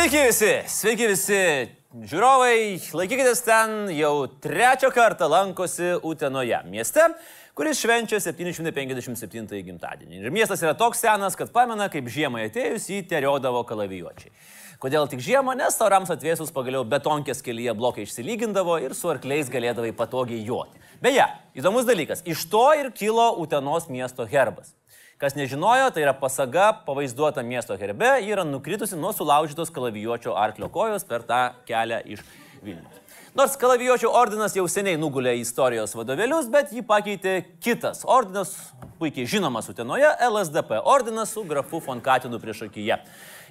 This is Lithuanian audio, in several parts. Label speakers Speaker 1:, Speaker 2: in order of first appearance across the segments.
Speaker 1: Sveiki visi, sveiki visi žiūrovai, laikykitės ten, jau trečią kartą lankosi Utenoje, mieste, kuris švenčia 757 gimtadienį. Ir miestas yra toks senas, kad pamena, kaip žiemai atėjus jį teriodavo kalavijuočiai. Kodėl tik žiemą, nes taurams atvėsus pagaliau betonkės kelyje blokai išsilygindavo ir su arkliais galėdavai patogiai juoti. Beje, įdomus dalykas, iš to ir kilo Utenos miesto herbas. Kas nežinojo, tai yra pasaga pavaizduota miesto herbe, ji yra nukritusi nuo sulaužytos kalavijuočio arklio kojos per tą kelią iš Vilnius. Nors kalavijuočio ordinas jau seniai nugulė į istorijos vadovėlius, bet jį pakeitė kitas ordinas, puikiai žinomas Utenoje, LSDP ordinas su grafu Fonkatinu priešakyje.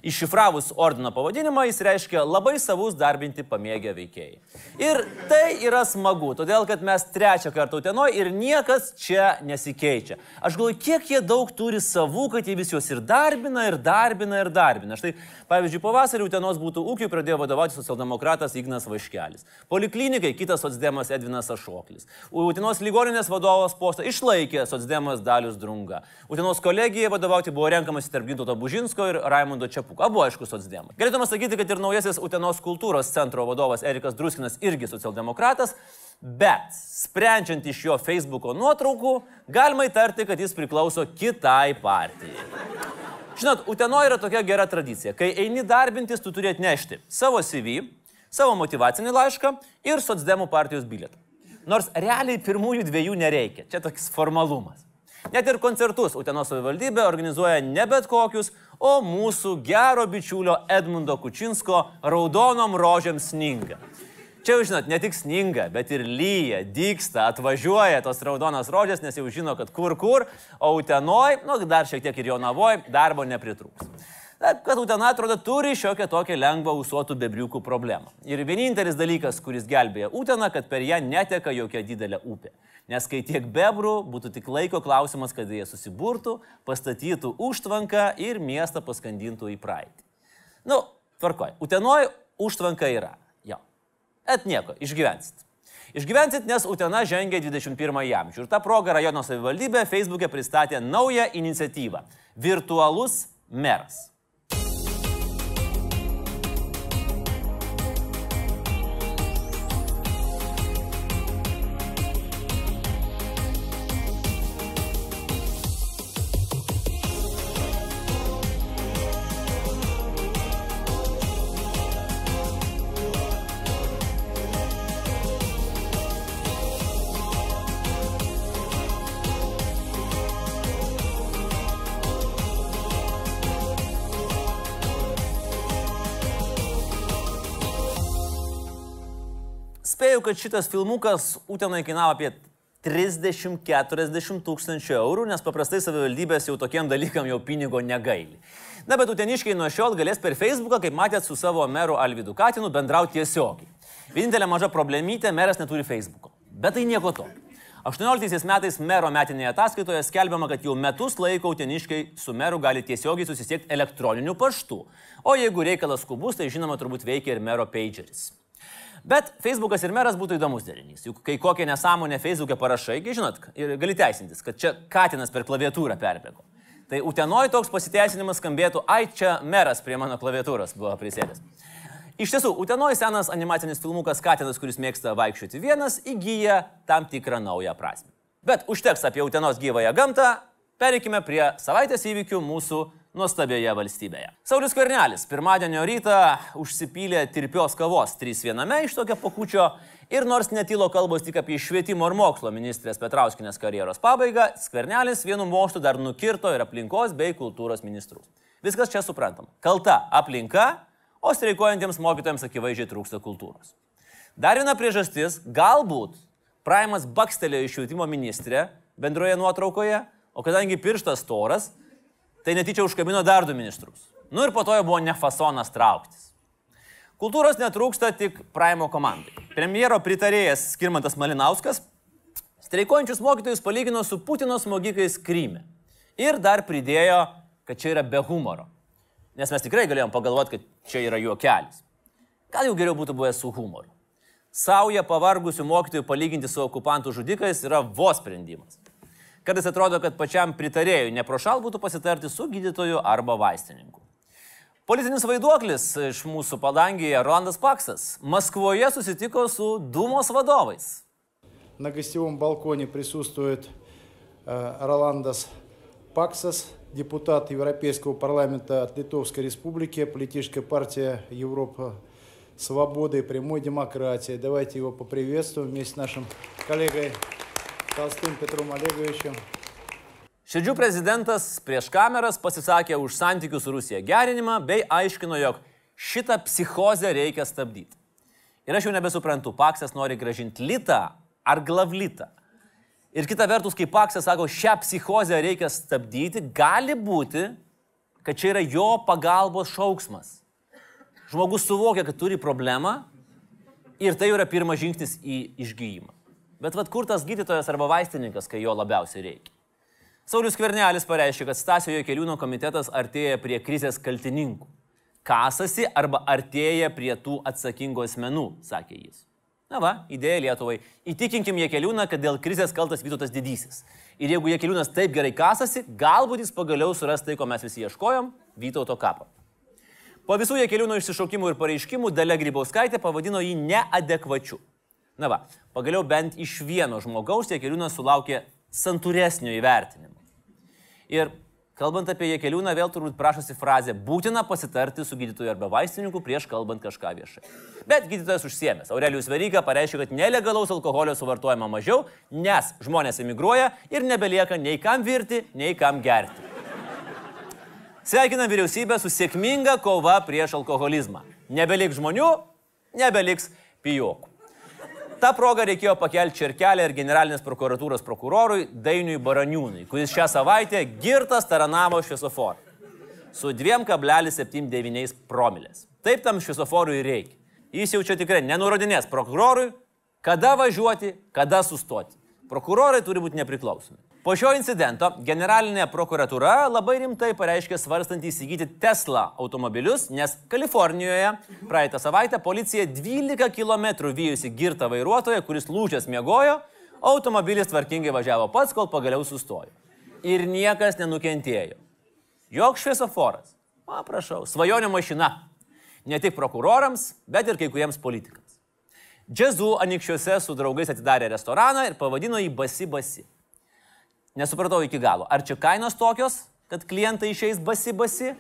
Speaker 1: Iššifravus ordino pavadinimą jis reiškia labai savus darbinti pamėgę veikėjai. Ir tai yra smagu, todėl kad mes trečią kartą Utenoje ir niekas čia nesikeičia. Aš galvoju, kiek jie daug turi savų, kad jie vis juos ir darbina, ir darbina, ir darbina. Štai, pavyzdžiui, pavasarį Utenos būtų ūkiui pradėjo vadovauti socialdemokratas Ignas Vaškelis. Poliklinikai kitas socdemas Edvinas Ašoklis. Utenos ligoninės vadovas postą išlaikė socdemas Dalius Drunga. Utenos kolegijai vadovauti buvo renkamas tarp Ginto Bužinsko ir Raimundo Čiapų. Abu aišku socdemai. Galėtume sakyti, kad ir naujasis Utenos kultūros centro vadovas Erikas Druskinas irgi socialdemokratas, bet sprendžiant iš jo Facebook'o nuotraukų, galima įtarti, kad jis priklauso kitai partijai. Žinot, Utenoje yra tokia gera tradicija. Kai eini darbintis, tu turi atnešti savo CV, savo motivacinį laišką ir socdemų partijos bilietą. Nors realiai pirmųjų dviejų nereikia. Čia toks formalumas. Net ir koncertus Utenos savivaldybė organizuoja ne bet kokius, o mūsų gero bičiulio Edmundo Kučinsko raudonom rožėm sninga. Čia jau žinot, ne tik sninga, bet ir lyja, dyksta, atvažiuoja tos raudonas rožės, nes jau žino, kad kur kur, o Utenoj, nu dar šiek tiek ir Jonavoj, darbo nepritrūks. Taip, kad Utena atrodo turi šiokią tokią lengvą usuotų bebriukų problemą. Ir vienintelis dalykas, kuris gelbėja Uteną, kad per ją neteka jokia didelė upė. Nes kai tiek bebrų, būtų tik laiko klausimas, kad jie susiburtų, pastatytų užtvanką ir miestą paskandintų į praeitį. Nu, tvarkoj. Utenoj užtvanka yra. Jo. Et nieko, išgyvensit. Išgyvensit, nes Utena žengia 21 amžių. Ir tą progą rajono savivaldybė Facebook'e pristatė naują iniciatyvą - Virtualus meras. Kad šitas filmukas Utenai kainavo apie 30-40 tūkstančių eurų, nes paprastai savivaldybės jau tokiem dalykam jau pinigo negaili. Na, bet uteniškiai nuo šiol galės per Facebooką, kaip matėt, su savo meru Alvidu Katinu bendrauti tiesiogiai. Vienintelė maža problemytė, meras neturi Facebooko. Bet tai nieko to. 18 metais mero metinėje ataskaitoje skelbiama, kad jau metus laiko uteniškiai su meru gali tiesiogiai susisiekti elektroniniu paštu. O jeigu reikalas skubus, tai žinoma turbūt veikia ir mero pageris. Bet Facebookas ir meras būtų įdomus derinys. Juk kai kokią nesąmonę Facebook'e parašai, žinot, gali teisintis, kad čia Katinas per klaviatūrą perbėgo. Tai Utenoj toks pasiteisinimas skambėtų, ai čia meras prie mano klaviatūros buvo prisėdęs. Iš tiesų, Utenoj senas animacinis filmukas Katinas, kuris mėgsta vaikščioti vienas, įgyja tam tikrą naują prasme. Bet užteks apie Utenos gyvąją gamtą, pereikime prie savaitės įvykių mūsų nuostabioje valstybėje. Saulis Kvernelis pirmadienio rytą užsipylė tirpios kavos 3-1 iš tokio pakučio ir nors netilo kalbos tik apie švietimo ir mokslo ministrės Petrauskinės karjeros pabaigą, Skvernelis vienu moštu dar nukirto ir aplinkos bei kultūros ministrus. Viskas čia suprantama. Kalta aplinka, o streikuojantiems mokytojams akivaizdžiai trūksta kultūros. Dar viena priežastis - galbūt Praimas bakstelėjo iš švietimo ministrė bendroje nuotraukoje, o kadangi pirštas toras, tai netyčia užkabino dar du ministrus. Nu ir po to jau buvo nefasonas trauktis. Kultūros netrūksta tik Praimo komandai. Premjero pritarėjas Skirmantas Malinauskas streikuojančius mokytojus palygino su Putino smogikais Kryme. Ir dar pridėjo, kad čia yra be humoro. Nes mes tikrai galėjom pagalvoti, kad čia yra juokelis. Gal jau geriau būtų buvęs su humoru. Sauja pavargusių mokytojų palyginti su okupantų žudikais yra vos sprendimas. Kartais atrodo, kad pačiam pritarėjui neprošal būtų pasitarti su gydytoju arba vaistininku. Politinis vaiduoklis iš mūsų padangėje Rolandas Paksas Maskvoje susitiko su Dūmos vadovais.
Speaker 2: На гостевом балконе присутствует э, Роландас Паксас, депутат Европейского парламента от Литовской Республики, политическая партия Европа Свободы и прямой демократии. Давайте его поприветствуем вместе с нашим коллегой Толстым Петром Олеговичем.
Speaker 1: Šedžių prezidentas prieš kameras pasisakė už santykių su Rusija gerinimą bei aiškino, jog šitą psichozę reikia stabdyti. Ir aš jau nebesuprantu, Paksas nori gražinti litą ar glavlitą. Ir kita vertus, kai Paksas sako, šią psichozę reikia stabdyti, gali būti, kad čia yra jo pagalbos šauksmas. Žmogus suvokia, kad turi problemą ir tai yra pirmas žingsnis į išgyjimą. Bet vad kur tas gydytojas arba vaistininkas, kai jo labiausiai reikia? Saulis Kvernelis pareiškė, kad Stasio Jokeliūno komitetas artėja prie krizės kaltininkų. Kasasi arba artėja prie tų atsakingų asmenų, sakė jis. Na va, idėja Lietuvai. Įtikinkim Jekeliūną, kad dėl krizės kaltas Vytautas Didysis. Ir jeigu Jekeliūnas taip gerai kasasi, galbūt jis pagaliau suras tai, ko mes visi ieškojom - Vytauto kapą. Po visų Jekeliūno išsišaukimų ir pareiškimų Dalia Grybauskaitė pavadino jį neadekvačiu. Na va, pagaliau bent iš vieno žmogaus Jekeliūnas sulaukė santūresnio įvertinimo. Ir Kalbant apie Jekeliūną, vėl turbūt prašosi frazė būtina pasitarti su gydytoju arba vaistininku prieš kalbant kažką viešai. Bet gydytojas užsiemęs. Aurelijus Veryga pareiškė, kad nelegalaus alkoholio suvartojama mažiau, nes žmonės emigruoja ir nebelieka nei kam virti, nei kam gerti. Sveikinam vyriausybę su sėkminga kova prieš alkoholizmą. Nebeliks žmonių, nebeliks pijokų. Ta proga reikėjo pakelti čerkelę ir generalinės prokuratūros prokurorui Dainiui Baraniūnui, kuris šią savaitę girtas taranavo šviesoforą su 2,79 promilės. Taip tam šviesoforui reikia. Jis jau čia tikrai nenurodinės prokurorui, kada važiuoti, kada sustoti. Prokurorai turi būti nepriklausomi. Po šio incidento generalinė prokuratūra labai rimtai pareiškė svarstant įsigyti Tesla automobilius, nes Kalifornijoje praeitą savaitę policija 12 km vyjusi girtą vairuotoją, kuris lūčias miegojo, automobilis tvarkingai važiavo pats, kol pagaliau sustojo. Ir niekas nenukentėjo. Joks šviesoforas. O, prašau, svajonių mašina. Ne tik prokurorams, bet ir kai kuriems politikams. Džezu anikščiuose su draugais atidarė restoraną ir pavadino jį Basi Basi. Nesupratau iki galo. Ar čia kainos tokios, kad klientai išeis basi basi?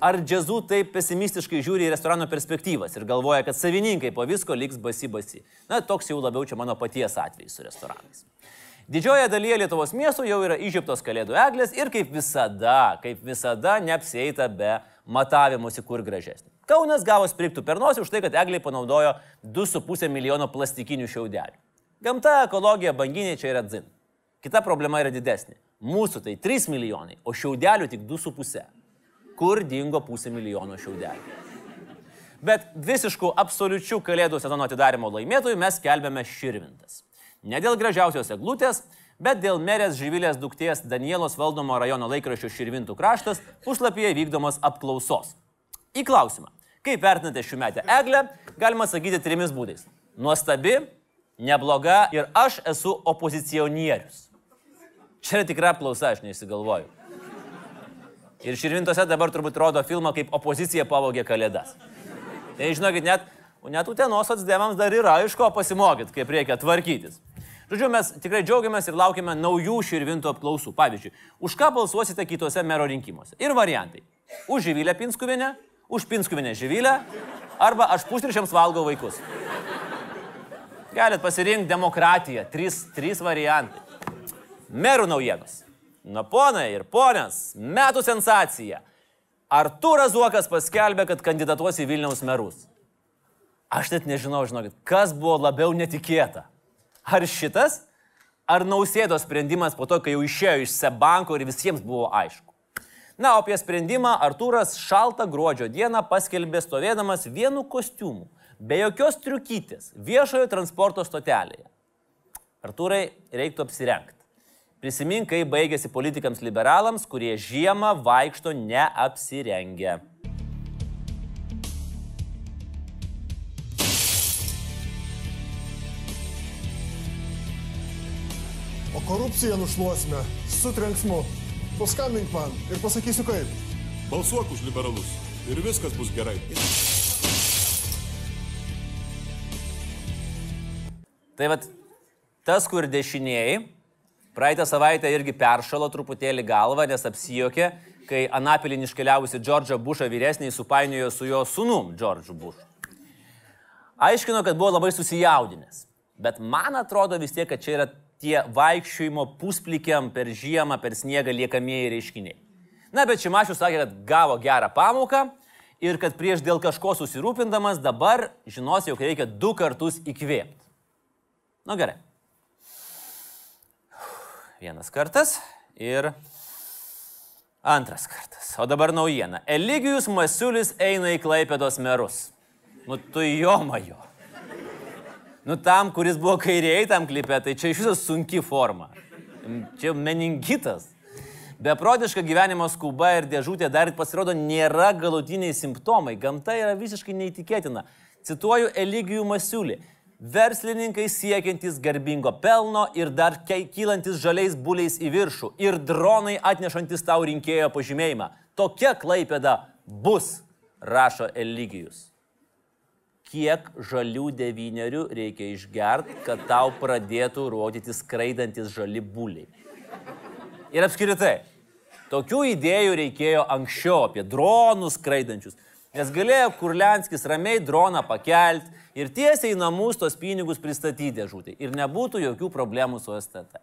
Speaker 1: Ar džiazu taip pesimistiškai žiūri į restorano perspektyvas ir galvoja, kad savininkai po visko liks basi basi? Na, toks jau labiau čia mano paties atvejis su restoranais. Didžioje dalyje Lietuvos miestų jau yra įžiūptos kalėdų eglės ir kaip visada, kaip visada, neapsieita be matavimusi kur gražesnė. Kaunas gavo spriktų per nosį už tai, kad egliai panaudojo 2,5 milijono plastikinių šiaudelių. Gamta, ekologija, banginiai čia yra dzin. Kita problema yra didesnė. Mūsų tai 3 milijonai, o šiaudelių tik 2,5. Kur dingo pusė milijono šiaudelių? Bet visiškų absoliučių kalėdų sezono atidarimo laimėtojų mes kelbėme širvintas. Ne dėl gražiausios eglutės, bet dėl merės Žyvilės duktės Danielos valdomo rajono laikraščio Širvintų kraštas puslapyje vykdomos apklausos. Į klausimą, kaip vertinate šių metę eglę, galima sakyti trimis būdais. Nuostabi, nebloga ir aš esu opozicionierius. Čia yra tikra apklausa, aš neįsigalvoju. Ir Širvintose dabar turbūt rodo filmą, kaip opozicija pavogė kalėdas. Tai žinokit, net, net Utenos atsdėmams dar yra iš ko pasimokyti, kaip reikia tvarkytis. Žodžiu, mes tikrai džiaugiamės ir laukiame naujų širvintų apklausų. Pavyzdžiui, už ką balsuosite kitose mero rinkimuose. Ir variantai. Už Žyvilę Pinskuvinę, už Pinskuvinę Žyvilę arba aš pusryčiams valgau vaikus. Galit pasirinkti demokratiją. Trys, trys variantai. Merų naujienos. Na, ponai ir ponios, metų sensacija. Artūras Zuokas paskelbė, kad kandidatuos į Vilniaus merus. Aš net nežinau, žinokit, kas buvo labiau netikėta. Ar šitas, ar nausėdos sprendimas po to, kai jau išėjo iš Sebanko ir visiems buvo aišku. Na, o apie sprendimą Artūras šaltą gruodžio dieną paskelbė stovėdamas vienu kostiumu, be jokios triukytės, viešojo transporto stotelėje. Artūrai, reiktų apsirengti. Prisimink, kai baigėsi politikams liberalams, kurie žiemą vaikšto neapsirengę.
Speaker 3: O korupciją nušluosime su trenksmu. Paskambink man ir pasakysiu kaip.
Speaker 4: Balsuok už liberalus.
Speaker 3: ir viskas bus gerai.
Speaker 1: Tai vad, tas, kur dešinieji, praeitą savaitę irgi peršalo truputėlį galvą, nes apsijokė, kai Anapilin iškeliavusi Džordžą Bušą vyresniai supainiojo su jo sunum Džordžu Bušu. Aiškino, kad buvo labai susijaudinęs. Bet man atrodo vis tiek, kad čia yra tie vaikščiojimo pusplikiam per žiemą, per sniegą liekamieji reiškiniai. Na, bet Šimašius sakė, kad gavo gerą pamoką ir kad prieš dėl kažko susirūpindamas dabar žinos, jog reikia du kartus įkvėpti. Na nu, gerai. Vienas kartas ir antras kartas. O dabar naujiena. Eligijus Masiulis eina į Klaipėdos merus. Nu tu jo majo. Nu tam, kuris buvo kairiai tam klipė, tai čia iš viso sunki forma. Čia meningitas. Beprotiška gyvenimo skuba ir dėžutė dar pasirodo nėra galutiniai simptomai. Gamta yra visiškai neįtikėtina. Cituoju Eligijų Masiulį. Verslininkai siekiantis garbingo pelno ir dar kylantis žaliais buliais į viršų. Ir dronai atnešantis tau rinkėjo pažymėjimą. Tokia klaipėda bus, rašo Eligijus kiek žalių devynerių reikia išgerti, kad tau pradėtų rodyti skraidantis žali būliai. Ir apskritai, tokių idėjų reikėjo anksčiau apie dronus skraidančius. Nes galėjo Kurlenskis ramiai droną pakelti ir tiesiai į namus tos pinigus pristatyti dėžutį. Ir nebūtų jokių problemų su STT.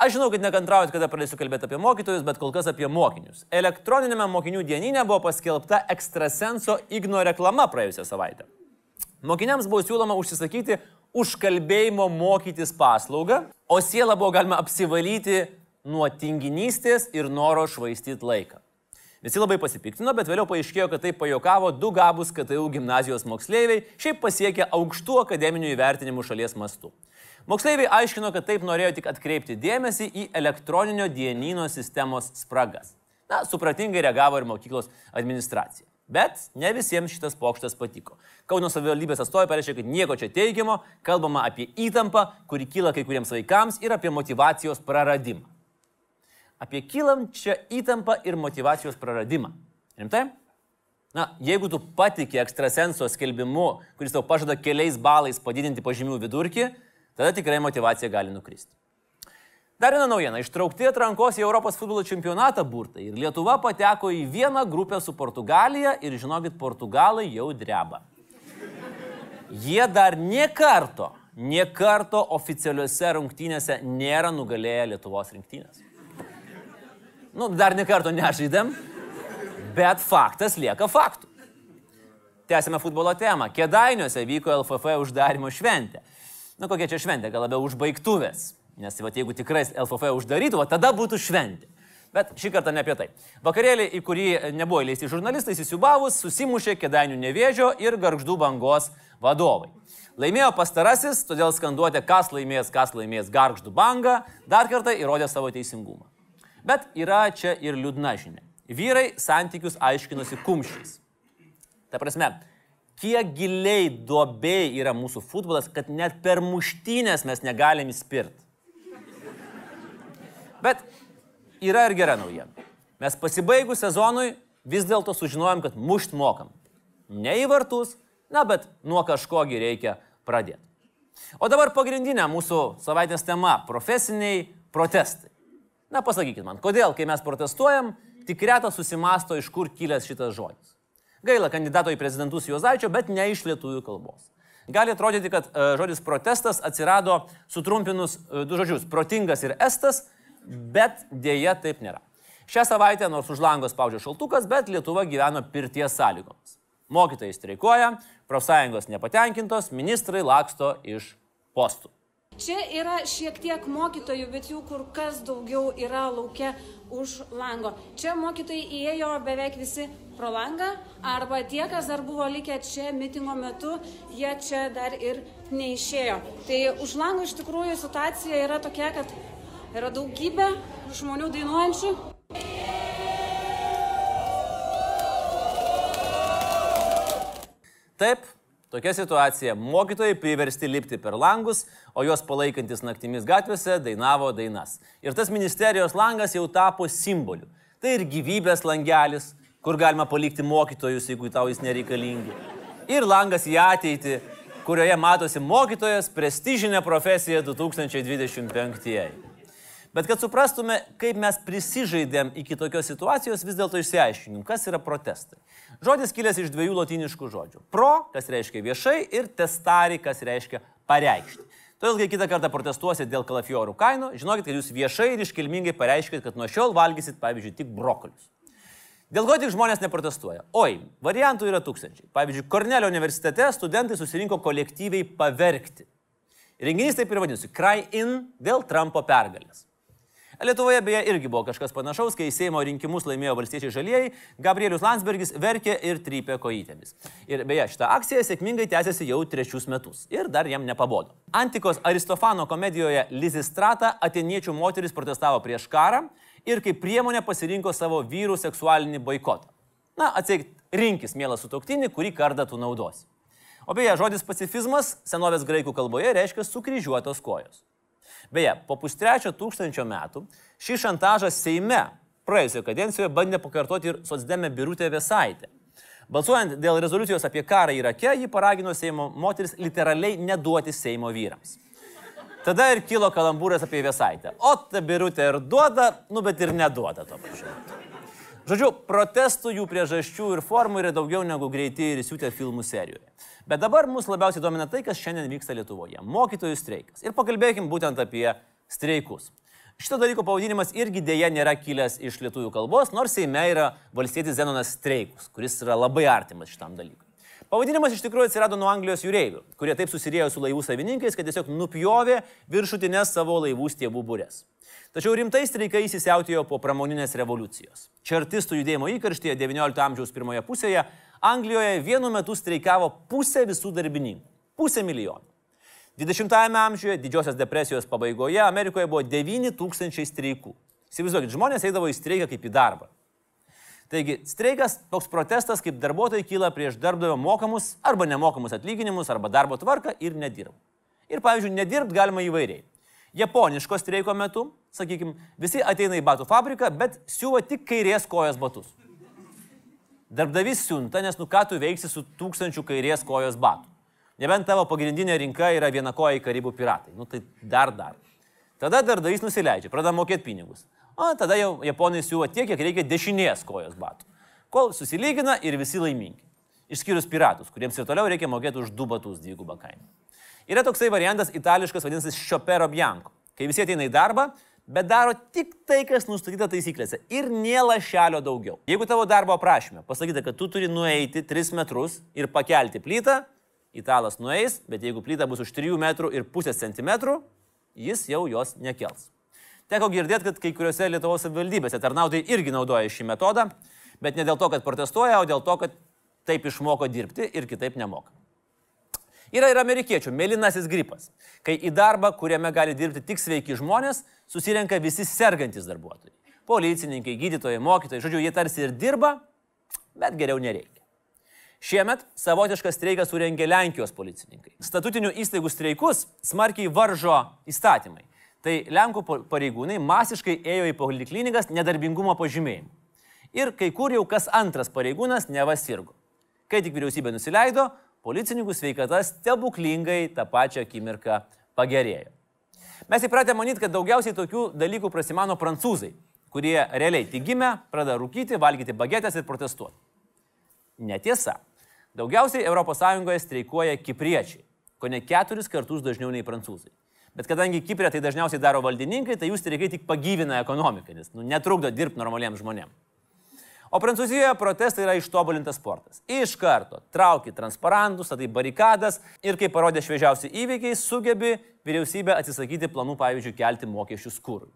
Speaker 1: Aš žinau, kad nekantraujat, kada pradėsiu kalbėti apie mokytojus, bet kol kas apie mokinius. Elektroninėme mokinių dieninė buvo paskelbta ekstrasenso Igno reklama praėjusią savaitę. Mokiniams buvo siūloma užsisakyti užkalbėjimo mokytis paslaugą, o sielą buvo galima apsivalyti nuo tinginystės ir noro švaistyti laiką. Visi labai pasipiktino, bet vėliau paaiškėjo, kad tai pajokavo du gabus KTU gimnazijos moksleiviai, šiaip pasiekė aukštų akademinių įvertinimų šalies mastu. Moksleiviai aiškino, kad taip norėjo tik atkreipti dėmesį į elektroninio dienino sistemos spragas. Na, supratingai reagavo ir mokyklos administracija. Bet ne visiems šitas pokštas patiko. Kauno savivaldybės atstovai pareiškė, kad nieko čia teigiamo, kalbama apie įtampą, kuri kyla kai kuriems vaikams ir apie motivacijos praradimą. Apie kylančią įtampą ir motivacijos praradimą. Rimtai? Na, jeigu tu patikė ekstrasenso skelbimu, kuris tau pažada keliais balais padidinti pažymių vidurkį, tada tikrai motivacija gali nukristi. Dar viena naujiena. Ištraukti atrankos į Europos futbolo čempionatą burtai. Ir Lietuva pateko į vieną grupę su Portugalija ir žinokit, portugalai jau dreba. Jie dar nie karto, nie karto oficialiuose rungtynėse nėra nugalėję Lietuvos rinktinės. Nu, dar nie karto nežaidėm, bet faktas lieka faktų. Tęsime futbolo temą. Kedainiuose vyko LFF uždarimo šventė. Na, kokia čia šventė, gal labiau užbaigtuvės. Nes va, jeigu tikrai LFF uždarytų, va, tada būtų šventė. Bet šį kartą ne apie tai. Vakarėlį, į kurį nebuvo įleisti žurnalistai, įsisiubavus, susimušė Kedainių nevėžio ir Garždų bangos vadovai. Laimėjo pastarasis, todėl skanduotė, kas laimės, kas laimės Garždų bangą, dar kartą įrodė savo teisingumą. Bet yra čia ir liūdna žinia. Vyrai santykius aiškinosi kumščiais. Ta prasme, kiek giliai duobei yra mūsų futbolas, kad net per muštynės mes negalim įspirti. Bet yra ir gera naujiena. Mes pasibaigus sezonui vis dėlto sužinojom, kad mušt mokam. Ne į vartus, na bet nuo kažkogi reikia pradėti. O dabar pagrindinė mūsų savaitės tema - profesiniai protestai. Na pasakykit man, kodėl, kai mes protestuojam, tik retas susimasto, iš kur kilęs šitas žodis. Gaila kandidato į prezidentus Juozaičio, bet ne iš lietuvių kalbos. Gali atrodyti, kad e, žodis protestas atsirado sutrumpinus e, du žodžius - protingas ir estas bet dėja taip nėra. Šią savaitę nors už langos spaudžia šaltukas, bet Lietuva gyveno pirties sąlygomis. Mokytojai streikuoja, profsąjungos nepatenkintos, ministrai laksto iš postų.
Speaker 4: Čia yra šiek tiek mokytojų, bet jų kur kas daugiau yra laukia už lango. Čia mokytojai įėjo beveik visi pro langą, arba tie, kas dar buvo likę čia mitingo metu, jie čia dar ir neišėjo. Tai už lango iš tikrųjų situacija yra tokia, kad Yra daugybė žmonių dainuojančių.
Speaker 1: Taip, tokia situacija. Mokytojai priversti lipti per langus, o juos palaikantis naktimis gatvėse dainavo dainas. Ir tas ministerijos langas jau tapo simboliu. Tai ir gyvybės langelis, kur galima palikti mokytojus, jeigu tau jis nereikalingi. Ir langas į ateitį, kurioje matosi mokytojas prestižinė profesija 2025. Bet kad suprastume, kaip mes prisižaidėm iki tokios situacijos, vis dėlto išsiaiškinim, kas yra protestai. Žodis kilęs iš dviejų latiniškų žodžių. Pro, kas reiškia viešai, ir testari, kas reiškia pareikšti. Todėl, kai kitą kartą protestuosit dėl kalafiorų kainų, žinokit, kad jūs viešai ir iškilmingai pareiškit, kad nuo šiol valgysit, pavyzdžiui, tik brokolius. Dėl ko tik žmonės neprotestuoja? Oi, variantų yra tūkstančiai. Pavyzdžiui, Kornelio universitete studentai susirinko kolektyviai paverkti. Renginys taip ir vadinasi - Cry in dėl Trumpo pergalės. Lietuvoje beje irgi buvo kažkas panašaus, kai Seimo rinkimus laimėjo valstiečiai žalieji, Gabrielius Landsbergis verkė ir trypė kojytėmis. Ir beje, šita akcija sėkmingai tęsiasi jau trečius metus ir dar jam nepabodo. Antikos Aristofano komedijoje Lizistrata atėniečių moteris protestavo prieš karą ir kaip priemonė pasirinko savo vyrų seksualinį boikotą. Na, atsiek, rinkis, mielas sutoktinį, kurį kartą tu naudosi. O beje, žodis pacifizmas senovės graikų kalboje reiškia sukryžiuotos kojos. Beje, po pustrečio tūkstančio metų šį šantažą Seime praėjusioje kadencijoje bandė pakartoti ir socdemė Birutė Vėsaitė. Balsuojant dėl rezoliucijos apie karą Irake, ji paragino Seimo moteris literaliai neduoti Seimo vyrams. Tada ir kilo kalambūras apie Vėsaitę. O ta Birutė ir duoda, nu bet ir neduoda to pačiu. Žodžiu, protestų jų priežasčių ir formų yra daugiau negu greiti ir įsiūtę filmų serijoje. Bet dabar mus labiausiai domina tai, kas šiandien vyksta Lietuvoje - mokytojų streikas. Ir pakalbėkim būtent apie streikus. Šito dalyko pavadinimas irgi dėja nėra kilęs iš lietuvių kalbos, nors Seime yra valstietis Zenonas streikus, kuris yra labai artimas šitam dalykui. Pavadinimas iš tikrųjų atsirado nuo Anglijos jūreivių, kurie taip susirėjo su laivų savininkais, kad tiesiog nupjovė viršutinės savo laivų stiebų būrės. Tačiau rimtai streikai įsisiautėjo po pramoninės revoliucijos. Čartistų judėjimo įkarštyje XIX amžiaus pirmoje pusėje Anglijoje vienu metu streikavo pusė visų darbininkų. Pusė milijonų. 20-ame amžiuje, didžiosios depresijos pabaigoje, Amerikoje buvo 9 tūkstančiai streikų. Įsivaizduokit, žmonės eidavo į streiką kaip į darbą. Taigi, streikas toks protestas, kaip darbuotojai kyla prieš darbdavio mokamus arba nemokamus atlyginimus arba darbo tvarką ir nedirba. Ir, pavyzdžiui, nedirbt galima įvairiai. Japoniško streiko metu, sakykime, visi ateina į batų fabriką, bet siūva tik kairės kojos batus. Darbdavys siunta, nes nu ką tu veiksi su tūkstančių kairės kojos batų. Nebent tavo pagrindinė rinka yra vienakojai karibų piratai. Nu tai dar dar. Tada darbdavys nusileidžia, pradeda mokėti pinigus. O tada jau japonai siūlo tiek, kiek reikia dešinės kojos batų. Kol susilygina ir visi laimingi. Išskyrus piratus, kuriems ir toliau reikia mokėti už du batus dvigubą kainą. Yra toksai variantas itališkas vadinasi Šopero Bianco. Kai visi ateina į darbą, bet daro tik tai, kas nustatyta taisyklėse ir nėla šelio daugiau. Jeigu tavo darbo aprašymė pasakyta, kad tu turi nueiti 3 metrus ir pakelti plytą, italas nueis, bet jeigu plyta bus už 3 metrų ir pusės centimetrų, jis jau jos nekels. Teko girdėti, kad kai kuriuose Lietuvos savivaldybėse tarnautojai irgi naudoja šį metodą, bet ne dėl to, kad protestuoja, o dėl to, kad taip išmoko dirbti ir kitaip nemoka. Yra ir amerikiečių mėlynasis gripas, kai į darbą, kuriame gali dirbti tik sveiki žmonės, susirenka visi sergantis darbuotojai. Policininkai, gydytojai, mokytojai, žodžiu, jie tarsi ir dirba, bet geriau nereikia. Šiemet savotišką streiką surengė Lenkijos policininkai. Statutinių įstaigų streikus smarkiai varžo įstatymai. Tai Lenkų pareigūnai masiškai ėjo į poliklinikas nedarbingumo pažymėjimu. Ir kai kur jau kas antras pareigūnas nevasirgo. Kai tik vyriausybė nusileido, policininkų sveikata stebuklingai tą pačią akimirką pagerėjo. Mes įpratę manyti, kad daugiausiai tokių dalykų prasimano prancūzai, kurie realiai tik gimę, pradeda rūkyti, valgyti bagetės ir protestuoti. Netiesa. Daugiausiai ES streikuoja kipriečiai, ko ne keturis kartus dažniau nei prancūzai. Bet kadangi Kiprė tai dažniausiai daro valdininkai, tai jų streikai tik pagyvina ekonomiką, nes nu, netrukdo dirbti normaliems žmonėms. O Prancūzijoje protestai yra ištobulintas sportas. Iš karto trauki transparantus, tada į barikadas ir kaip parodė šviežiausi įvykiai, sugebi vyriausybė atsisakyti planų, pavyzdžiui, kelti mokesčius kūrui.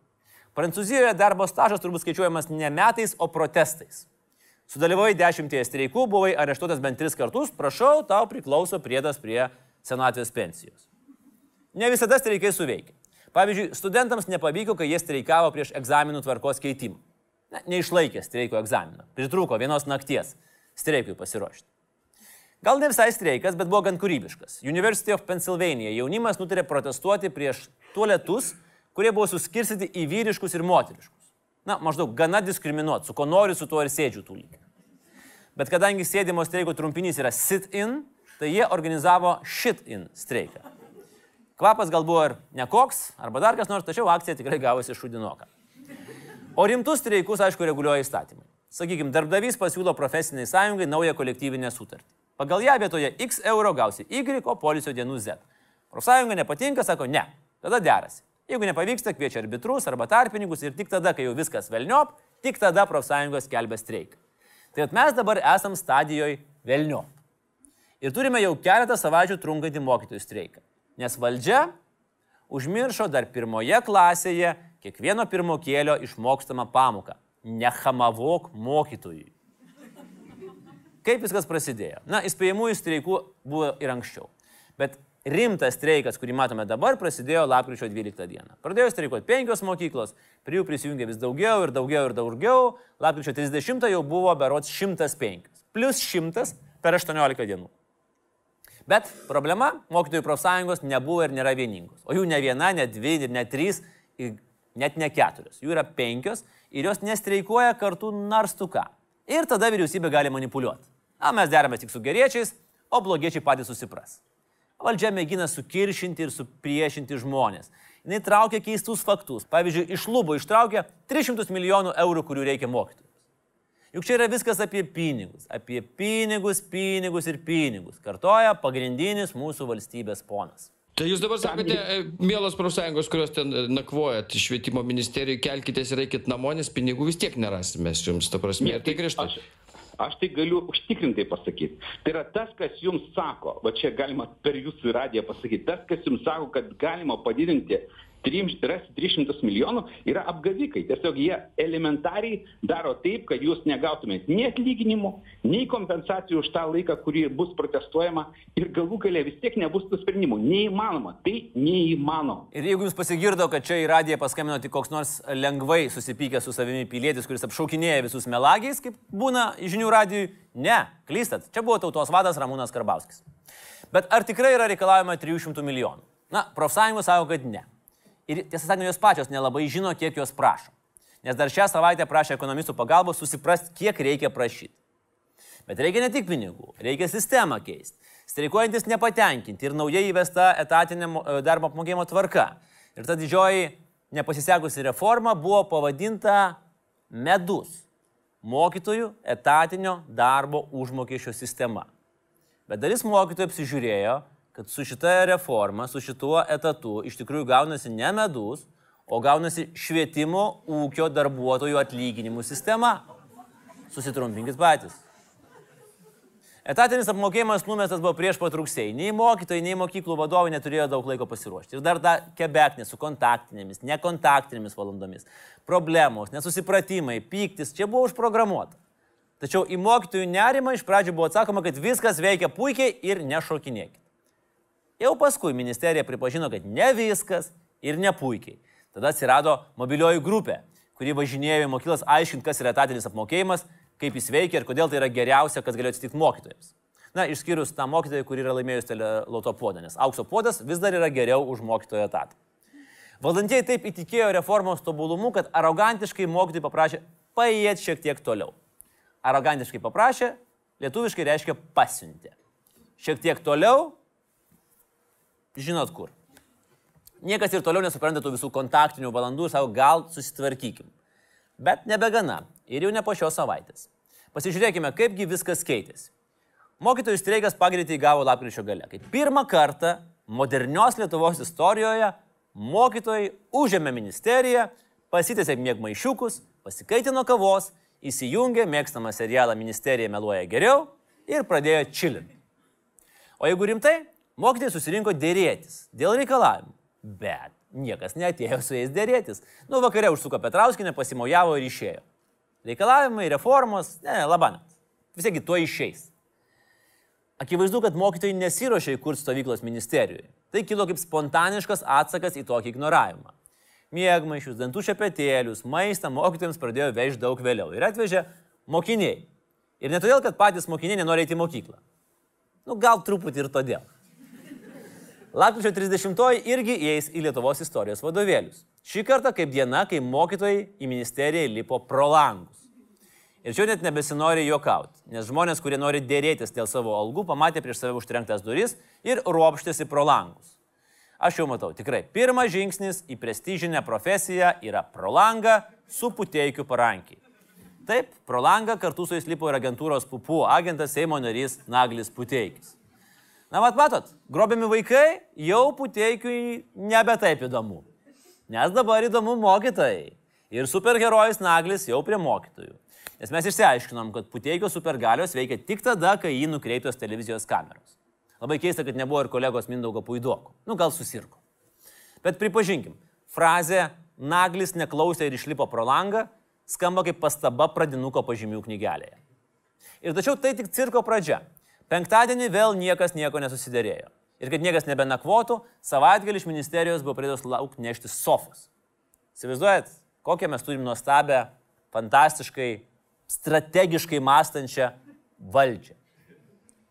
Speaker 1: Prancūzijoje darbo stažas turbūt skaičiuojamas ne metais, o protestais. Sudalyvavai dešimties streikų, buvai areštuotas bent tris kartus, prašau, tau priklauso priedas prie senatvės pensijos. Ne visada streikai suveikia. Pavyzdžiui, studentams nepavyko, kai jie streikavo prieš egzaminų tvarkos keitimą na, neišlaikė streiko egzamino. Pritruko vienos nakties streikui pasiruošti. Gal ne visai streikas, bet buvo gan kūrybiškas. University of Pennsylvania jaunimas nutarė protestuoti prieš tualetus, kurie buvo suskirstyti į vyriškus ir moteriškus. Na, maždaug gana diskriminuoti, su ko noriu, su tuo ir sėdžiu tų lygių. Bet kadangi sėdimo streiko trumpinys yra sit-in, tai jie organizavo shit-in streiką. Kvapas gal buvo ir nekoks, arba dar kas nors, tačiau akcija tikrai gavosi šudinoka. O rimtus streikus, aišku, reguliuoja įstatymai. Sakykime, darbdavys pasiūlo profesiniai sąjungai naują kolektyvinę sutartį. Pagal ją vietoje X euro gausi Y, o polisio dienų Z. Profsąjunga nepatinka, sako ne, tada derasi. Jeigu nepavyksta, kviečia arbitrus arba tarpininkus ir tik tada, kai jau viskas velniop, tik tada profsąjungos kelbė streiką. Tai mes dabar esam stadijoje velniop. Ir turime jau keletą savaičių trunkantį mokytojų streiką. Nes valdžia užmiršo dar pirmoje klasėje kiekvieno pirmokėlio išmokstamą pamoką. Nehamavok mokytojui. Kaip viskas prasidėjo? Na, įspėjimųjų streikų buvo ir anksčiau. Bet rimtas streikas, kurį matome dabar, prasidėjo lapkričio 12 dieną. Pradėjo streikuoti penkios mokyklos, prie jų prisijungė vis daugiau ir daugiau ir daugiau. Lapkričio 30 jau buvo berots 105. Plus 100 per 18 dienų. Bet problema - mokytojų profsąjungos nebuvo ir nėra vieningos. O jų ne viena, ne dvi, ne trys, net ne keturios. Jų yra penkios ir jos nestreikuoja kartu narstuką. Ir tada vyriausybė gali manipuliuoti. Na, mes deramės tik su geriečiais, o blogiečiai patys susipras. Valdžia mėgina sukiršinti ir supriešinti žmonės. Jis traukia keistus faktus. Pavyzdžiui, iš lubų ištraukia 300 milijonų eurų, kurių reikia mokytojams. Juk čia yra viskas apie pinigus. Apie pinigus, pinigus ir pinigus. Kartoja pagrindinis mūsų valstybės ponas.
Speaker 5: Tai jūs dabar sakote, e, mielos profsąjungos, kurios ten e, nakvojat švietimo ministerijoje, kelkitės ir eikit namo, nes pinigų vis tiek nerasim jums, ta prasme. Ir tai grįžta.
Speaker 6: Aš, aš tai galiu užtikrintai pasakyti. Tai yra tas, kas jums sako, va čia galima per jūsų radiją pasakyti, tas, kas jums sako, kad galima padidinti rasti 300 milijonų yra apgavikai. Tiesiog jie elementariai daro taip, kad jūs negautumėt nei atlyginimų, nei kompensacijų už tą laiką, kurį bus protestuojama ir galų galę vis tiek nebus tų sprendimų. Neįmanoma. Tai neįmanoma.
Speaker 1: Ir jeigu jums pasigirdo, kad čia į radiją paskambino tik koks nors lengvai susipykęs su savimi pilietis, kuris apšaukinėja visus melagiais, kaip būna žinių radijui, ne, klystat. Čia buvo tautos vadas Ramūnas Karbauskis. Bet ar tikrai yra reikalavima 300 milijonų? Na, profsąjungos sako, kad ne. Ir tiesą sakant, jos pačios nelabai žino, kiek jos prašo. Nes dar šią savaitę prašė ekonomistų pagalbos susiprasti, kiek reikia prašyti. Bet reikia ne tik pinigų, reikia sistemą keisti. Streikuojantis nepatenkinti ir naujai įvesta etatinė e, darbo apmokėjimo tvarka. Ir ta didžioji nepasisekusi reforma buvo pavadinta medus - mokytojų etatinio darbo užmokesčio sistema. Bet dalis mokytojų apsižiūrėjo, kad su šita reforma, su šituo etatu iš tikrųjų gaunasi ne medus, o gaunasi švietimo ūkio darbuotojų atlyginimų sistema. Susitrumpinkit patys. Etatinis apmokėjimas numestas buvo prieš pat rugsėjį. Nei mokytojai, nei mokyklų vadovai neturėjo daug laiko pasiruošti. Ir dar ta kebeknė su kontaktinėmis, nekontaktinėmis valandomis. Problemos, nesusipratimai, pyktis čia buvo užprogramuota. Tačiau į mokytojų nerimą iš pradžių buvo atsakoma, kad viskas veikia puikiai ir nešokinėkit. Jau paskui ministerija pripažino, kad ne viskas ir ne puikiai. Tada atsirado mobilioji grupė, kuri važinėjo į mokyklas aiškinti, kas yra etatinis apmokėjimas, kaip jis veikia ir kodėl tai yra geriausia, kas galėjo atsitikti mokytojams. Na, išskyrus tą mokytoją, kuri yra laimėjus teleloto podą, nes aukso podas vis dar yra geriau už mokytojo etatą. Valdantieji taip įtikėjo reformos tobulumu, kad arogantiškai mokytojai paprašė paėti šiek tiek toliau. Arogantiškai paprašė, lietuviškai reiškia pasiuntė. Šiek tiek toliau žinot kur. Niekas ir toliau nesupranta tų visų kontaktinių valandų ir sako, gal susitvarkykim. Bet nebegana. Ir jau ne po šios savaitės. Pasižiūrėkime, kaipgi viskas keitėsi. Mokytojų streikas pagreitį įgavo lapkričio gale, kai pirmą kartą modernios Lietuvos istorijoje mokytojai užėmė ministeriją, pasitėsė mėgmaišiukus, pasikaitino kavos, įsijungė mėgstamą serialą Ministerija meluoja geriau ir pradėjo čilinti. O jeigu rimtai, Mokytojai susirinko dėrėtis dėl reikalavimų, bet niekas neatėjo su jais dėrėtis. Nu, vakare užsuko Petrauskinė, pasimojavo ir išėjo. Reikalavimai, reformos, ne, labanat. Vis tiek to išeis. Akivaizdu, kad mokytojai nesiuošia įkurti stovyklos ministerijoje. Tai kilo kaip spontaniškas atsakas į tokį ignoravimą. Mėgmaišius, dantų šepetėlius, maistą mokytojams pradėjo vežti daug vėliau ir atvežė mokiniai. Ir ne todėl, kad patys mokiniai nenori eiti į mokyklą. Nu, gal truputį ir todėl. Lapkričio 30 irgi įeis į Lietuvos istorijos vadovėlius. Šį kartą kaip diena, kai mokytojai į ministeriją lipo pro langus. Ir čia net nebesinori juokauti, nes žmonės, kurie nori dėrėtis dėl savo algų, pamatė prieš save užtrenktas duris ir ropštėsi pro langus. Aš jau matau, tikrai, pirmas žingsnis į prestižinę profesiją yra pro langą su puteikiu parankiai. Taip, pro langą kartu su jais lipo ir agentūros pupų agentas Seimo narys Naglis Puteikis. Na, mat, matot, grobiami vaikai jau puteikiui nebe taip įdomu. Nes dabar įdomu mokytojai. Ir superherojus Naglis jau prie mokytojų. Nes mes išsiaiškinom, kad puteikio supergalios veikia tik tada, kai jį nukreiptos televizijos kameros. Labai keista, kad nebuvo ir kolegos Mindaugo Puidoko. Nu, gal susirko. Bet pripažinkim, frazė Naglis neklausė ir išlipo pro langą skamba kaip pastaba pradinuko pažymių knygelėje. Ir tačiau tai tik cirko pradžia. Penktadienį vėl niekas nieko nesusidėrėjo. Ir kad niekas nebenakvotų, savaitgalį iš ministerijos buvo pradėtos lauk nešti sofos. Įsivaizduojat, kokią mes turim nuostabę, fantastiškai strategiškai mąstančią valdžią.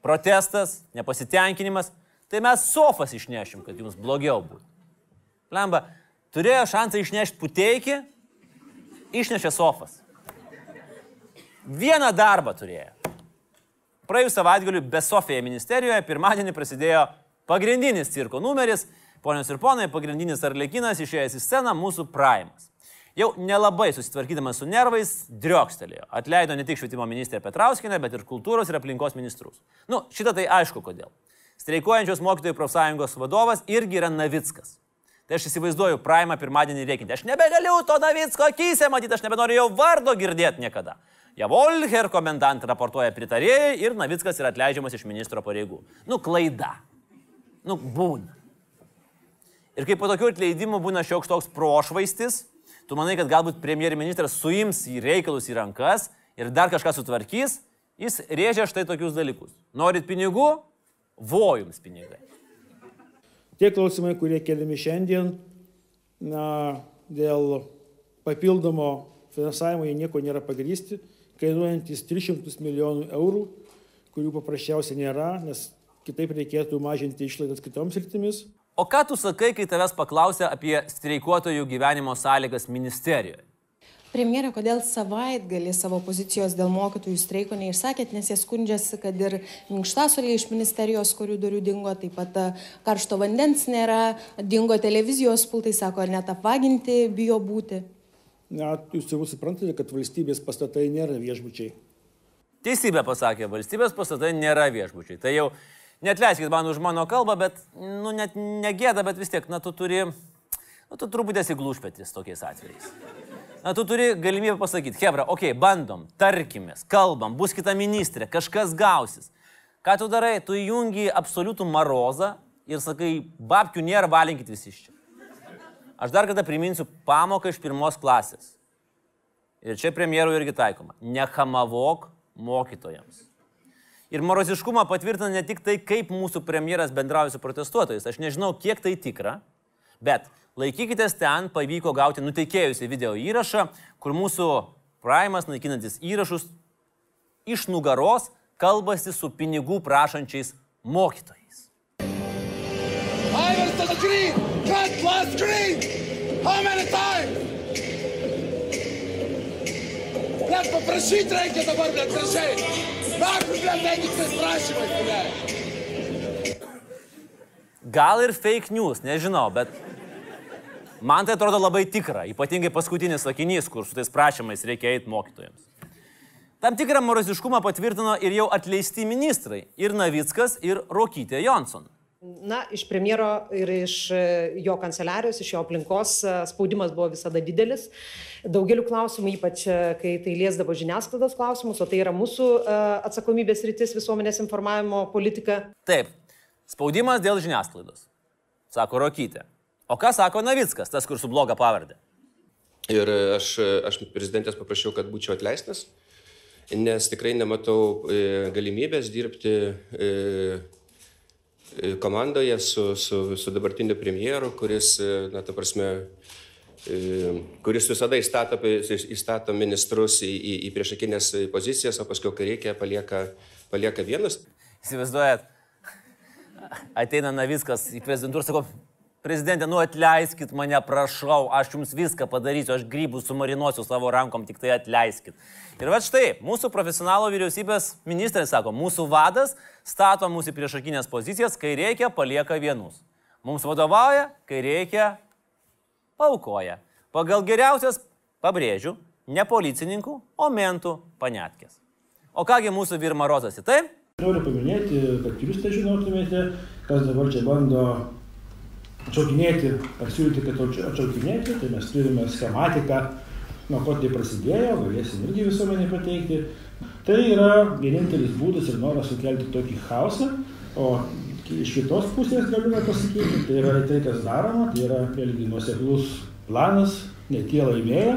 Speaker 1: Protestas, nepasitenkinimas, tai mes sofas išnešim, kad jums blogiau būtų. Lemba, turėjo šansą išnešti puteikį, išnešė sofas. Vieną darbą turėjo. Praėjus savaitgaliu be Sofija ministerijoje pirmadienį prasidėjo pagrindinis cirko numeris. Ponios ir ponai, pagrindinis arlekinas išėjęs į sceną mūsų Primas jau nelabai susitvarkydamas su nervais, driokstelėjo. Atleido ne tik švietimo ministrė Petrauskinė, bet ir kultūros ir aplinkos ministrus. Nu, šitą tai aišku kodėl. Streikuojančios mokytojų profsąjungos vadovas irgi yra Navickas. Tai aš įsivaizduoju Praimą pirmadienį reikinti. Aš nebegaliu to Navicko akise matyti, aš nebenoriu jo vardo girdėti niekada. Javolher komendant raportuoja pritarėjai ir Navickas yra atleidžiamas iš ministro pareigų. Nu, klaida. Nu, būna. Ir kaip po tokių atleidimų būna šioks toks prošvaistis, tu manai, kad galbūt premjerministras ministras suims į reikalus į rankas ir dar kažką sutvarkys, jis rėžia štai tokius dalykus. Norit pinigų? Vojums pinigai.
Speaker 7: Tie klausimai, kurie keliami šiandien, na, dėl papildomo finansavimo jie nieko nėra pagrysti, kainuojantis 300 milijonų eurų, kurių paprasčiausiai nėra, nes kitaip reikėtų mažinti išlaidas kitoms rytimis.
Speaker 1: O ką tu sakai, kai tavęs paklausia apie streikuotojų gyvenimo sąlygas ministerijoje?
Speaker 8: Premjerė, kodėl savaitgalį savo pozicijos dėl mokytojų streiko neišsakėt, nes jie skundžiasi, kad ir minkštasoliai iš ministerijos koridorių dingo, taip pat e, karšto vandens nėra, dingo televizijos pultai, sako, net apvaginti bijo būti.
Speaker 7: Na, jūs jau suprantate, kad valstybės pastatai nėra viešbučiai.
Speaker 1: Teisybė pasakė, valstybės pastatai nėra viešbučiai. Tai jau Netleiskit man už mano kalbą, bet, nu, net negėda, bet vis tiek, na, tu turi, nu, tu truputį esi glušpėtis tokiais atvejais. Na, tu turi galimybę pasakyti, Hebra, okei, okay, bandom, tarkimės, kalbam, bus kita ministrė, kažkas gausis. Ką tu darai? Tu įjungi absoliutų marozą ir sakai, babkių nėra, valinkit visi iš čia. Aš dar kartą priminsiu pamoką iš pirmos klasės. Ir čia premjerų irgi taikoma. Nehamavok mokytojams. Ir moroziškumą patvirtina ne tik tai, kaip mūsų premjeras bendrauja su protestuotojais. Aš nežinau, kiek tai tikra, bet laikykitės ten, pavyko gauti nuteikėjusi video įrašą, kur mūsų Primas, naikinantis įrašus, iš nugaros kalbasi su pinigų prašančiais mokytojais. Green! Cut last green! How many times? Net paprašyti reikia dabar, net gražiai. Nahui, blėt, eikite prašymai, blėt. Gal ir fake news, nežinau, bet man tai atrodo labai tikra, ypatingai paskutinis sakinys, kur su tais prašymais reikia eiti mokytojams. Tam tikrą moroziškumą patvirtino ir jau atleisti ministrai - ir Navickas, ir Rokytė Johnson.
Speaker 9: Na, iš premjero ir iš e, jo kanceliarijos, iš jo aplinkos e, spaudimas buvo visada didelis. Daugeliu klausimų, ypač e, kai tai liesdavo žiniasklaidos klausimus, o tai yra mūsų atsakomybės rytis visuomenės informavimo politika.
Speaker 1: Taip, spaudimas dėl žiniasklaidos, sako Rokytė. O ką sako Navickas, tas, kur su bloga pavardė?
Speaker 10: Ir aš, aš prezidentės paprašiau, kad būčiau atleistas, nes tikrai nematau galimybės dirbti komandoje su, su, su dabartiniu premjeru, kuris, e, na, ta prasme, e, kuris visada įstato, įstato ministrus į, į, į priešakinės pozicijas, o paskui, kai reikia, palieka, palieka vienus.
Speaker 1: Įsivaizduojat, ateina Navickas į prezidentūrą sako, prezidentė, nu atleiskit mane, prašau, aš jums viską padarysiu, aš grybų sumarinuosiu savo rankom, tik tai atleiskit. Ir va štai, mūsų profesionalo vyriausybės ministrai sako, mūsų vadas stato mūsų priešakinės pozicijas, kai reikia, palieka vienus. Mums vadovauja, kai reikia, paukoja. Pagal geriausias, pabrėžiu, ne policininkų, o mentų panetkės. O kągi mūsų Virma Rozas į tai?
Speaker 7: Noriu paminėti, kad jūs tai žinotumėte, kas dabar čia bando atšaukinėti, pasiūlyti, kad atšaukinėti, tai mes turime schematiką, nuo ko tai prasidėjo, galėsim irgi visuomenį pateikti. Tai yra vienintelis būdas ir noras sukelti tokį chaosą, o iš kitos pusės galime pasakyti, tai yra tai, kas daroma, tai yra vėlgi nuoseklus planas, ne tie laimėjo,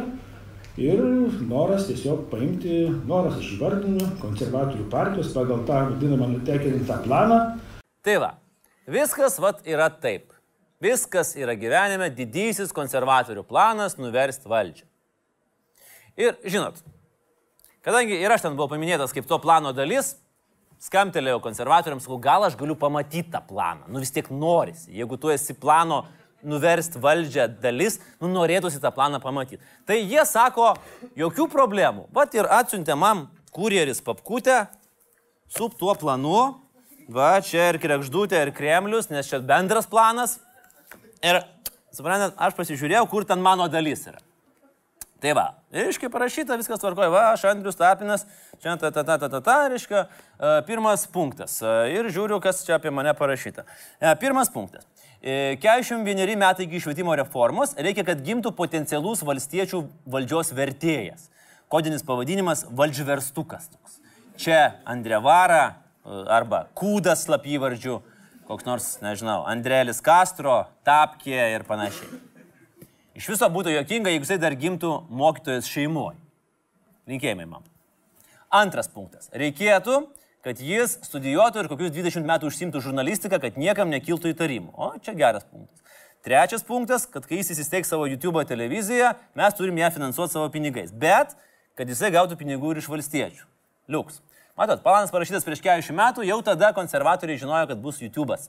Speaker 7: ir noras tiesiog paimti, noras aš įvardinu, konservatorių partijos pagal tą vadinamą nutekinintą planą.
Speaker 1: Tai va, viskas vat yra taip. Viskas yra gyvenime didysis konservatorių planas nuversti valdžią. Ir žinot, kadangi ir aš ten buvau paminėtas kaip to plano dalis, skamtelėjau konservatoriams, sakau, gal aš galiu pamatyti tą planą. Nu vis tiek norisi. Jeigu tu esi plano nuversti valdžią dalis, nu norėtųsi tą planą pamatyti. Tai jie sako, jokių problemų. Vat ir atsiuntė man kurjeris papkutę su tuo planu. Va, čia ir krekždutė, ir Kremlius, nes čia bendras planas. Ir, suprantat, aš pasižiūrėjau, kur ten mano dalis yra. Tai va, reiškia parašyta, viskas tvarkoja, va, aš Andrius Tapinas, čia ta ta ta ta ta ta, reiškia, pirmas punktas. Ir žiūriu, kas čia apie mane parašyta. Pirmas punktas. 41 metai iki švietimo reformos reikia, kad gimtų potencialus valstiečių valdžios vertėjas. Kodinis pavadinimas - valdžverstukas. Toks. Čia Andrevara arba Kūdas slapyvardžių, koks nors, nežinau, Andrėlis Castro, Tapkė ir panašiai. Iš viso būtų jokinga, jeigu jisai dar gimtų mokytojas šeimoje. Linkėjimai man. Antras punktas. Reikėtų, kad jis studijuotų ir kokius 20 metų užsimtų žurnalistiką, kad niekam nekiltų įtarimų. O, čia geras punktas. Trečias punktas, kad kai jis įsisteigs savo YouTube televiziją, mes turim ją finansuoti savo pinigais. Bet, kad jisai gautų pinigų ir iš valstiečių. Liuks. Matot, planas parašytas prieš keliasdešimt metų, jau tada konservatoriai žinojo, kad bus YouTube'as.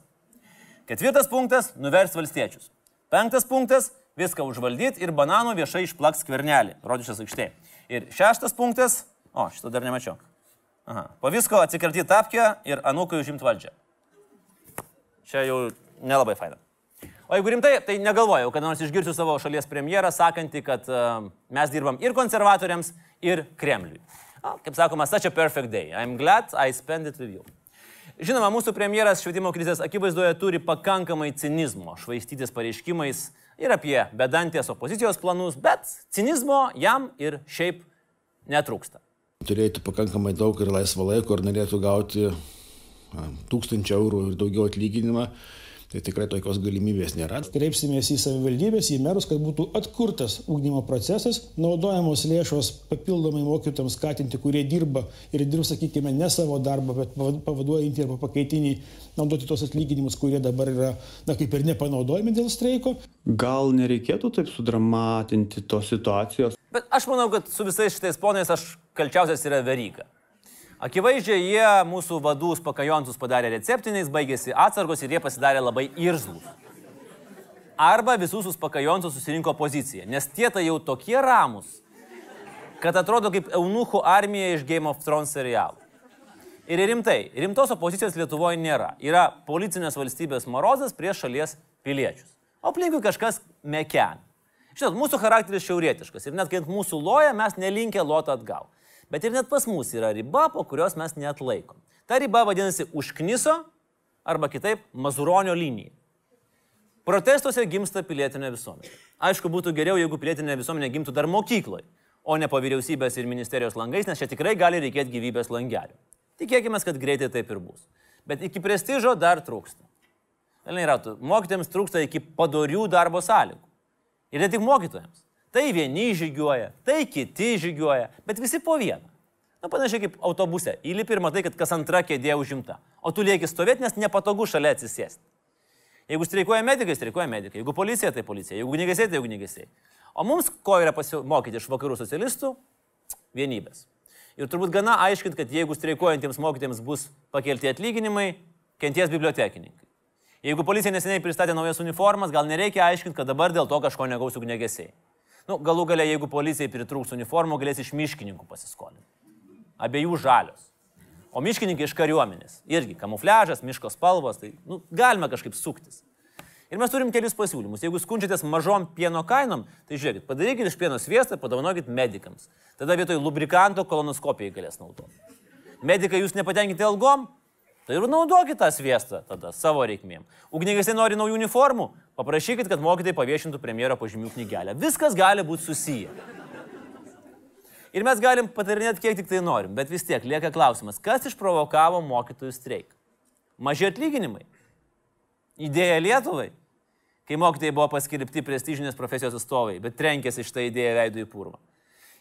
Speaker 1: Ketvirtas punktas - nuvers valstiečius. Penktas punktas - viską užvaldyti ir bananų viešai išplaks kvernelį, rodyšas aikštė. Ir šeštas punktas - o, šito dar nemačiau. Aha. Po visko atsikratyti tapkę ir anūkai užimti valdžią. Čia jau nelabai faina. O jeigu rimtai, tai negalvojau, kad nors išgirsiu savo šalies premjerą sakantį, kad uh, mes dirbam ir konservatoriams, ir Kremliui. A, kaip sakoma, such a perfect day. I'm glad I spend it with you. Žinoma, mūsų premjeras švietimo krizės akivaizdoje turi pakankamai cinizmo, švaistytis pareiškimais ir apie bedantės opozicijos planus, bet cinizmo jam ir šiaip netrūksta.
Speaker 11: Turėtų pakankamai daug ir laisvo laiko ir norėtų gauti tūkstančių eurų ir daugiau atlyginimą, tai tikrai tokios galimybės nėra.
Speaker 7: Kreipsimės į savivaldybės, į merus, kad būtų atkurtas ūkdymo procesas, naudojamos lėšos papildomai mokytams skatinti, kurie dirba ir dirbs, sakykime, ne savo darbą, bet pavaduojantį arba pakaitiniai, naudoti tos atlyginimus, kurie dabar yra, na, kaip ir nepanaudojami dėl streiko.
Speaker 12: Gal nereikėtų taip sudramatinti tos situacijos?
Speaker 1: Bet aš manau, kad su visais šitais ponais aš kalčiausias yra veryga. Akivaizdžiai jie mūsų vadus pakajontus padarė receptiniais, baigėsi atsargos ir jie pasidarė labai irzlus. Arba visus pakajontus susirinko poziciją, nes tie tai jau tokie ramus, kad atrodo kaip eunuchų armija iš Game of Thrones serialų. Ir rimtai, rimtos opozicijos Lietuvoje nėra. Yra policinės valstybės morozas prieš šalies piliečius. O aplinkui kažkas meken. Žinot, mūsų charakteris šiaurietiškas ir net kai ant mūsų loja, mes nelinkę lotą atgal. Bet ir net pas mus yra riba, po kurios mes net laikom. Ta riba vadinasi užkniso arba kitaip mazuronio linija. Protestuose gimsta pilietinė visuomenė. Aišku, būtų geriau, jeigu pilietinė visuomenė gimtų dar mokykloje, o ne po vyriausybės ir ministerijos langais, nes čia tikrai gali reikėti gyvybės langelių. Tikėkime, kad greitai taip ir bus. Bet iki prestižo dar trūksta. Velniai ratų, mokytėms trūksta iki padorių darbo sąlygų. Ir ne tik mokytojams. Tai vieni žygiuoja, tai kiti žygiuoja, bet visi po vieną. Na, panašiai kaip autobuse. Įlipi ir matai, kad kas antra kėdė užimta. O tu lieki stovėti, nes nepatogu šalia atsisėsti. Jeigu streikuoja medikai, streikuoja medikai. Jeigu policija, tai policija. Jeigu ugniagesiai, tai ugniagesiai. O mums ko yra pasimokyti iš vakarų socialistų? Vienybės. Ir turbūt gana aiškint, kad jeigu streikuojantiems mokytėms bus pakelti atlyginimai, kenties bibliotekininkai. Jeigu policija neseniai pristatė naujas uniformas, gal nereikia aiškinti, kad dabar dėl to kažko negaus ugnegesiai. Nu, galų galia, jeigu policijai pritrūks uniformų, galės iš miškininkų pasiskolinti. Abiejų žalios. O miškininkai iš kariuomenės. Irgi kamufliažas, miško spalvos, tai nu, galima kažkaip suktis. Ir mes turim kelius pasiūlymus. Jeigu skundžiatės mažom pieno kainom, tai žiūrėkit, padarykit iš pieno sviestą, padovanokit medikams. Tada vietoj lubrikanto kolonoskopijai galės naudoti. Medikai jūs nepatenkinti algom, tai ir naudokit tą sviestą tada savo reikmėm. Ugnigesiai nori naujų uniformų, paprašykit, kad mokytojai paviešintų premjero pažymių knygelę. Viskas gali būti susiję. Ir mes galim patarinėti kiek tik tai norim, bet vis tiek lieka klausimas, kas išprovokavo mokytojų streiką? Maži atlyginimai? Idėja Lietuvai? Kai mokytojai buvo paskirpti prestižinės profesijos atstovai, bet trenkėsi šitą idėją veidų į purvą.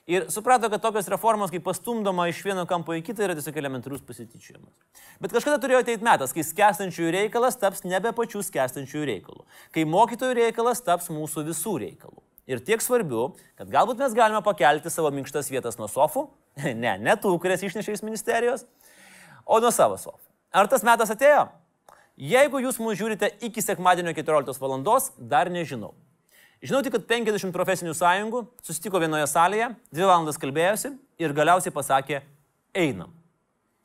Speaker 1: Ir suprato, kad tokios reformos, kaip pastumdoma iš vieno kampo į kitą, yra tiesiog elementarus pasityčiojimas. Bet kažkada turėjo ateiti metas, kai skęstančiųjų reikalas taps nebe pačių skęstančiųjų reikalų. Kai mokytojų reikalas taps mūsų visų reikalų. Ir tiek svarbiau, kad galbūt mes galime pakelti savo minkštas vietas nuo sofų, ne, ne tų, kurias išnešė iš ministerijos, o nuo savo sofų. Ar tas metas atėjo? Jeigu jūs mūsų žiūrite iki sekmadienio 14 val. dar nežinau. Žinau tik, kad 50 profesinių sąjungų susitiko vienoje salėje, dvi valandas kalbėjosi ir galiausiai pasakė, einam.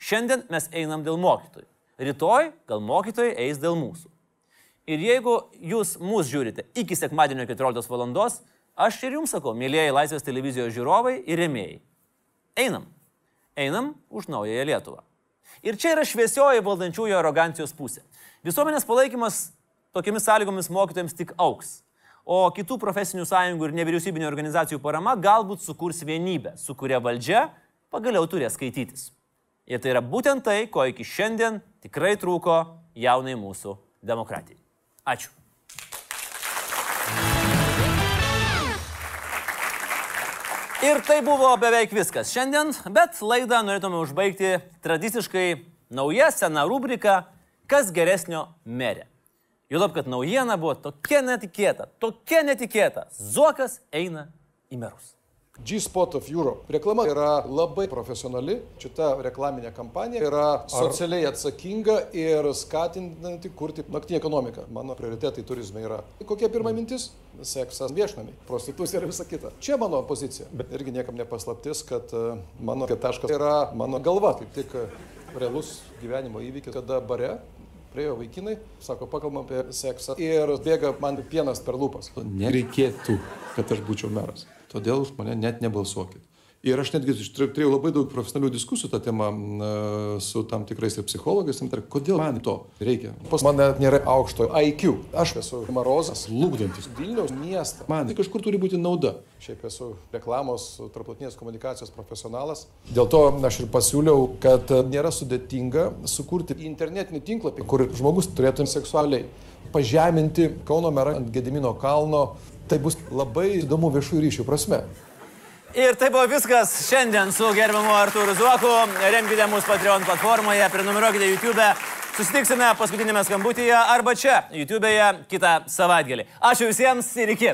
Speaker 1: Šiandien mes einam dėl mokytojų. Rytoj gal mokytojai eis dėl mūsų. Ir jeigu jūs mūsų žiūrite iki sekmadienio 14 val. aš ir jums sakau, mėlyjeji Laisvės televizijos žiūrovai ir remėjai. Einam. Einam už naująją Lietuvą. Ir čia yra šviesioji valdančiųjų arogancijos pusė. Visuomenės palaikymas tokiamis sąlygomis mokytojams tik auks o kitų profesinių sąjungų ir nevyriausybinio organizacijų parama galbūt sukurs vienybę, su kuria valdžia pagaliau turės skaitytis. Ir tai yra būtent tai, ko iki šiandien tikrai trūko jaunai mūsų demokratijai. Ačiū. Ir tai buvo beveik viskas šiandien, bet laidą norėtume užbaigti tradiciškai nauja sena rubrika Kas geresnio merė. Juolab, kad naujiena buvo tokia netikėta, tokia netikėta. Zuokas eina į merus.
Speaker 3: G-Spot of Europe. Reklama yra labai profesionali, šita reklaminė kampanija yra socialiai atsakinga ir skatinanti kurti naktinį ekonomiką. Mano prioritetai turizme yra. Kokia pirma mintis? Seksas viešnami, prostitucija ir visa kita. Čia mano pozicija. Bet irgi niekam nepaslaptis, kad e, mano taškas yra mano galva, kaip tik e, realus gyvenimo įvykis, kada bare Priejo vaikinai, sako, pakalbam apie seksą ir bėga man pienas per lūpas. Nereikėtų, kad aš būčiau meras. Todėl už mane net nebalsuokit. Ir aš netgi turėjau labai daug profesionalių diskusijų tą temą su tam tikrais ir psichologais, ir kodėl man to reikia. Pas mane nėra aukšto IQ. Aš esu marozas, lūkdantis Vilniaus miestą. Man tai kažkur turi būti nauda. Šiaip esu reklamos, tarptautinės komunikacijos profesionalas. Dėl to aš ir pasiūliau, kad nėra sudėtinga sukurti internetinį tinklapį, kur žmogus turėtų seksualiai pažeminti Kauno merą ant Gedimino kalno. Tai bus labai įdomu viešųjų ryšių prasme.
Speaker 1: Ir tai buvo viskas šiandien su gerbiamu Artūru Zuoku. Remkite mūsų Patreon platformoje, prenumeruokite YouTube. Susitiksime paskutinėme skambutyje arba čia, YouTube'e kitą savaitgalį. Ačiū visiems ir iki.